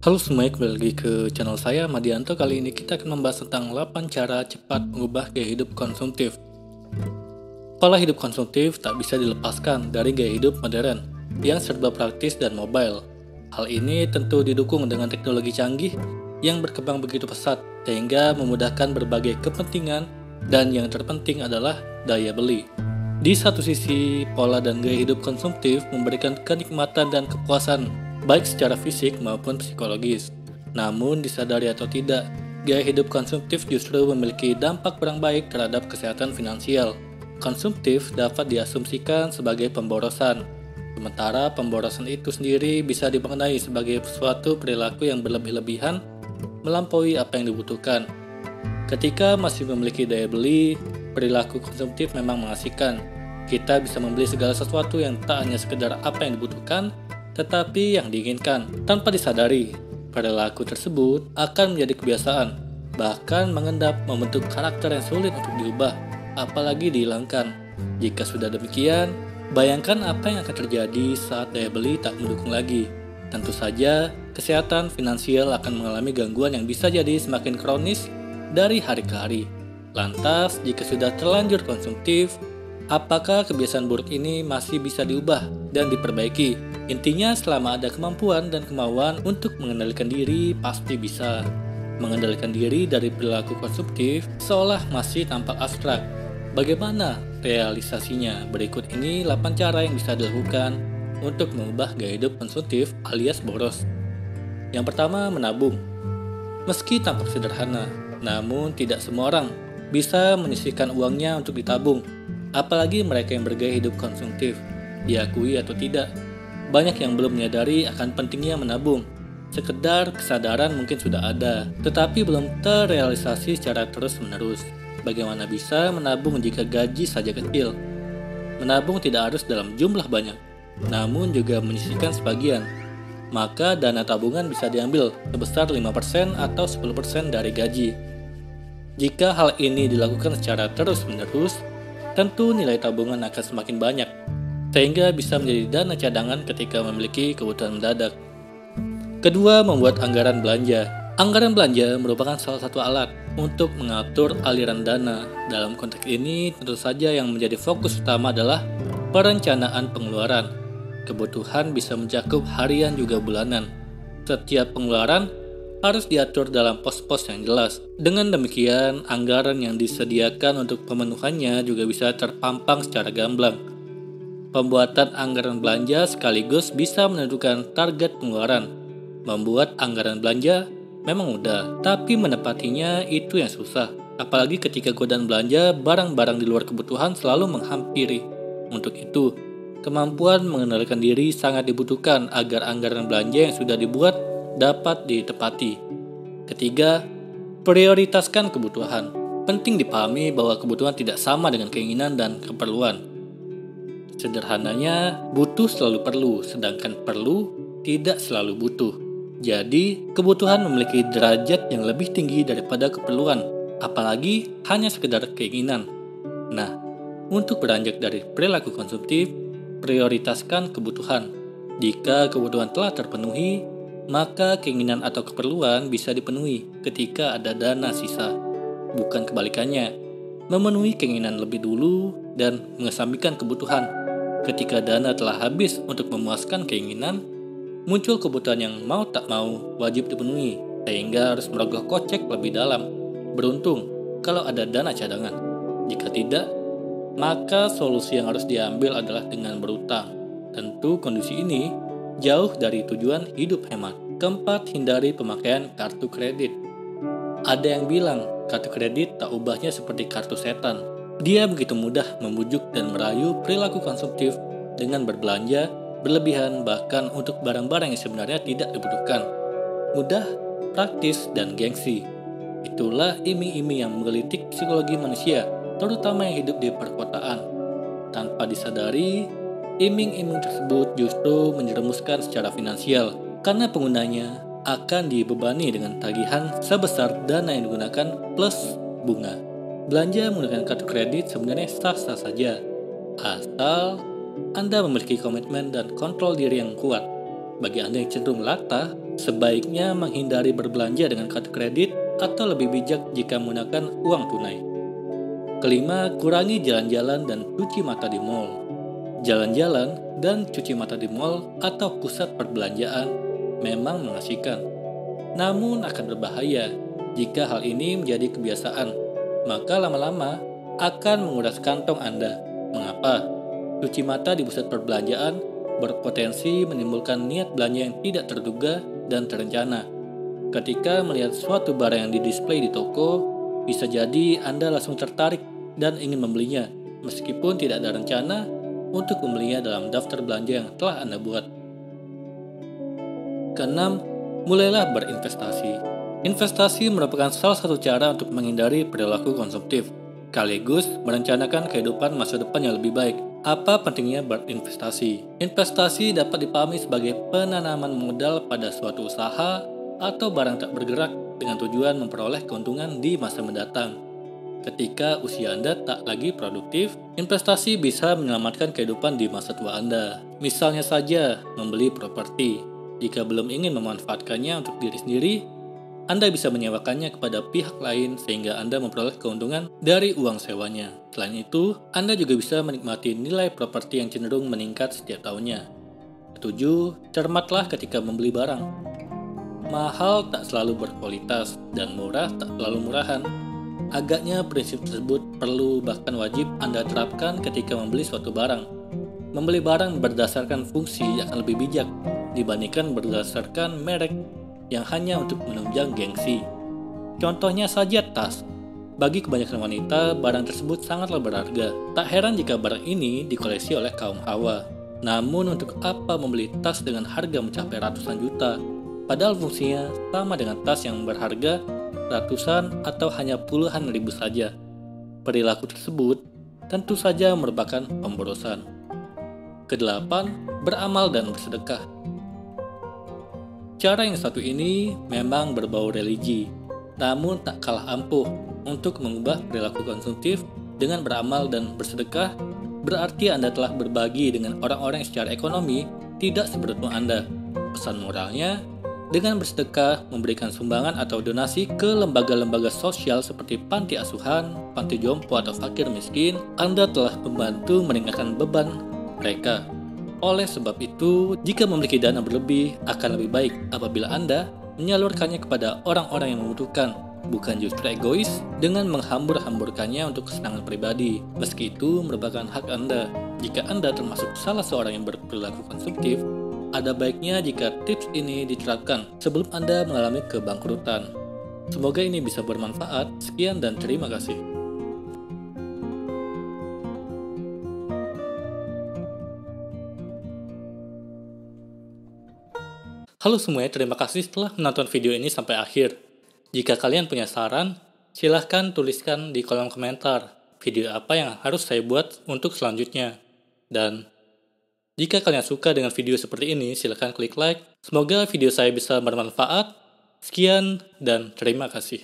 Halo semuanya, kembali lagi ke channel saya Madianto. Kali ini kita akan membahas tentang 8 cara cepat mengubah gaya hidup konsumtif. Pola hidup konsumtif tak bisa dilepaskan dari gaya hidup modern yang serba praktis dan mobile. Hal ini tentu didukung dengan teknologi canggih yang berkembang begitu pesat sehingga memudahkan berbagai kepentingan dan yang terpenting adalah daya beli. Di satu sisi, pola dan gaya hidup konsumtif memberikan kenikmatan dan kepuasan baik secara fisik maupun psikologis. Namun disadari atau tidak, gaya hidup konsumtif justru memiliki dampak kurang baik terhadap kesehatan finansial. Konsumtif dapat diasumsikan sebagai pemborosan, sementara pemborosan itu sendiri bisa dimaknai sebagai suatu perilaku yang berlebih-lebihan melampaui apa yang dibutuhkan. Ketika masih memiliki daya beli, perilaku konsumtif memang mengasihkan. Kita bisa membeli segala sesuatu yang tak hanya sekedar apa yang dibutuhkan, tetapi yang diinginkan. Tanpa disadari, perilaku tersebut akan menjadi kebiasaan, bahkan mengendap membentuk karakter yang sulit untuk diubah, apalagi dihilangkan. Jika sudah demikian, bayangkan apa yang akan terjadi saat daya beli tak mendukung lagi. Tentu saja, kesehatan finansial akan mengalami gangguan yang bisa jadi semakin kronis dari hari ke hari. Lantas, jika sudah terlanjur konsumtif, apakah kebiasaan buruk ini masih bisa diubah dan diperbaiki? Intinya selama ada kemampuan dan kemauan untuk mengendalikan diri pasti bisa. Mengendalikan diri dari perilaku konsumtif seolah masih tampak abstrak. Bagaimana realisasinya? Berikut ini 8 cara yang bisa dilakukan untuk mengubah gaya hidup konsumtif alias boros. Yang pertama, menabung. Meski tampak sederhana, namun tidak semua orang bisa menyisihkan uangnya untuk ditabung, apalagi mereka yang bergaya hidup konsumtif, diakui atau tidak. Banyak yang belum menyadari akan pentingnya menabung. Sekedar kesadaran mungkin sudah ada, tetapi belum terrealisasi secara terus-menerus. Bagaimana bisa menabung jika gaji saja kecil? Menabung tidak harus dalam jumlah banyak, namun juga menyisihkan sebagian. Maka dana tabungan bisa diambil sebesar 5% atau 10% dari gaji. Jika hal ini dilakukan secara terus-menerus, tentu nilai tabungan akan semakin banyak sehingga bisa menjadi dana cadangan ketika memiliki kebutuhan mendadak. Kedua, membuat anggaran belanja. Anggaran belanja merupakan salah satu alat untuk mengatur aliran dana. Dalam konteks ini, tentu saja yang menjadi fokus utama adalah perencanaan pengeluaran. Kebutuhan bisa mencakup harian juga bulanan. Setiap pengeluaran harus diatur dalam pos-pos yang jelas. Dengan demikian, anggaran yang disediakan untuk pemenuhannya juga bisa terpampang secara gamblang Pembuatan anggaran belanja sekaligus bisa menentukan target pengeluaran. Membuat anggaran belanja memang mudah, tapi menepatinya itu yang susah. Apalagi ketika godaan belanja barang-barang di luar kebutuhan selalu menghampiri. Untuk itu, kemampuan mengendalikan diri sangat dibutuhkan agar anggaran belanja yang sudah dibuat dapat ditepati. Ketiga, prioritaskan kebutuhan. Penting dipahami bahwa kebutuhan tidak sama dengan keinginan dan keperluan. Sederhananya, butuh selalu perlu, sedangkan perlu tidak selalu butuh. Jadi, kebutuhan memiliki derajat yang lebih tinggi daripada keperluan, apalagi hanya sekedar keinginan. Nah, untuk beranjak dari perilaku konsumtif, prioritaskan kebutuhan. Jika kebutuhan telah terpenuhi, maka keinginan atau keperluan bisa dipenuhi ketika ada dana sisa. Bukan kebalikannya, memenuhi keinginan lebih dulu dan mengesampingkan kebutuhan Ketika dana telah habis untuk memuaskan keinginan, muncul kebutuhan yang mau tak mau wajib dipenuhi, sehingga harus merogoh kocek lebih dalam. Beruntung kalau ada dana cadangan. Jika tidak, maka solusi yang harus diambil adalah dengan berutang. Tentu kondisi ini jauh dari tujuan hidup hemat. Keempat, hindari pemakaian kartu kredit. Ada yang bilang kartu kredit tak ubahnya seperti kartu setan, dia begitu mudah membujuk dan merayu perilaku konsumtif dengan berbelanja berlebihan bahkan untuk barang-barang yang sebenarnya tidak dibutuhkan. Mudah, praktis, dan gengsi. Itulah iming-iming yang menggelitik psikologi manusia, terutama yang hidup di perkotaan. Tanpa disadari, iming-iming tersebut justru menjerumuskan secara finansial karena penggunanya akan dibebani dengan tagihan sebesar dana yang digunakan plus bunga. Belanja menggunakan kartu kredit sebenarnya sah-sah saja, asal Anda memiliki komitmen dan kontrol diri yang kuat. Bagi Anda yang cenderung latah, sebaiknya menghindari berbelanja dengan kartu kredit atau lebih bijak jika menggunakan uang tunai. Kelima, kurangi jalan-jalan dan cuci mata di mall. Jalan-jalan dan cuci mata di mall atau pusat perbelanjaan memang mengasihkan. Namun akan berbahaya jika hal ini menjadi kebiasaan, maka lama-lama akan menguras kantong Anda. Mengapa? Cuci mata di pusat perbelanjaan berpotensi menimbulkan niat belanja yang tidak terduga dan terencana. Ketika melihat suatu barang yang didisplay di toko, bisa jadi Anda langsung tertarik dan ingin membelinya, meskipun tidak ada rencana untuk membelinya dalam daftar belanja yang telah Anda buat. Keenam, mulailah berinvestasi. Investasi merupakan salah satu cara untuk menghindari perilaku konsumtif sekaligus merencanakan kehidupan masa depan yang lebih baik. Apa pentingnya berinvestasi? Investasi dapat dipahami sebagai penanaman modal pada suatu usaha atau barang tak bergerak dengan tujuan memperoleh keuntungan di masa mendatang. Ketika usia Anda tak lagi produktif, investasi bisa menyelamatkan kehidupan di masa tua Anda. Misalnya saja, membeli properti. Jika belum ingin memanfaatkannya untuk diri sendiri, anda bisa menyewakannya kepada pihak lain sehingga Anda memperoleh keuntungan dari uang sewanya. Selain itu, Anda juga bisa menikmati nilai properti yang cenderung meningkat setiap tahunnya. Ketujuh, cermatlah ketika membeli barang. Mahal tak selalu berkualitas dan murah tak selalu murahan. Agaknya prinsip tersebut perlu bahkan wajib Anda terapkan ketika membeli suatu barang. Membeli barang berdasarkan fungsi akan lebih bijak dibandingkan berdasarkan merek yang hanya untuk menunjang gengsi. Contohnya saja tas. Bagi kebanyakan wanita, barang tersebut sangatlah berharga. Tak heran jika barang ini dikoleksi oleh kaum hawa. Namun untuk apa membeli tas dengan harga mencapai ratusan juta? Padahal fungsinya sama dengan tas yang berharga ratusan atau hanya puluhan ribu saja. Perilaku tersebut tentu saja merupakan pemborosan. Kedelapan, beramal dan bersedekah. Cara yang satu ini memang berbau religi, namun tak kalah ampuh untuk mengubah perilaku konsumtif dengan beramal dan bersedekah berarti Anda telah berbagi dengan orang-orang secara ekonomi tidak seberuntung Anda. Pesan moralnya, dengan bersedekah, memberikan sumbangan atau donasi ke lembaga-lembaga sosial seperti panti asuhan, panti jompo atau fakir miskin, Anda telah membantu meringankan beban mereka. Oleh sebab itu, jika memiliki dana berlebih, akan lebih baik apabila Anda menyalurkannya kepada orang-orang yang membutuhkan, bukan justru egois dengan menghambur-hamburkannya untuk kesenangan pribadi. Meski itu merupakan hak Anda. Jika Anda termasuk salah seorang yang berperilaku konsumtif, ada baiknya jika tips ini diterapkan sebelum Anda mengalami kebangkrutan. Semoga ini bisa bermanfaat. Sekian dan terima kasih. Halo semuanya, terima kasih telah menonton video ini sampai akhir. Jika kalian punya saran, silahkan tuliskan di kolom komentar video apa yang harus saya buat untuk selanjutnya. Dan jika kalian suka dengan video seperti ini, silahkan klik like. Semoga video saya bisa bermanfaat. Sekian dan terima kasih.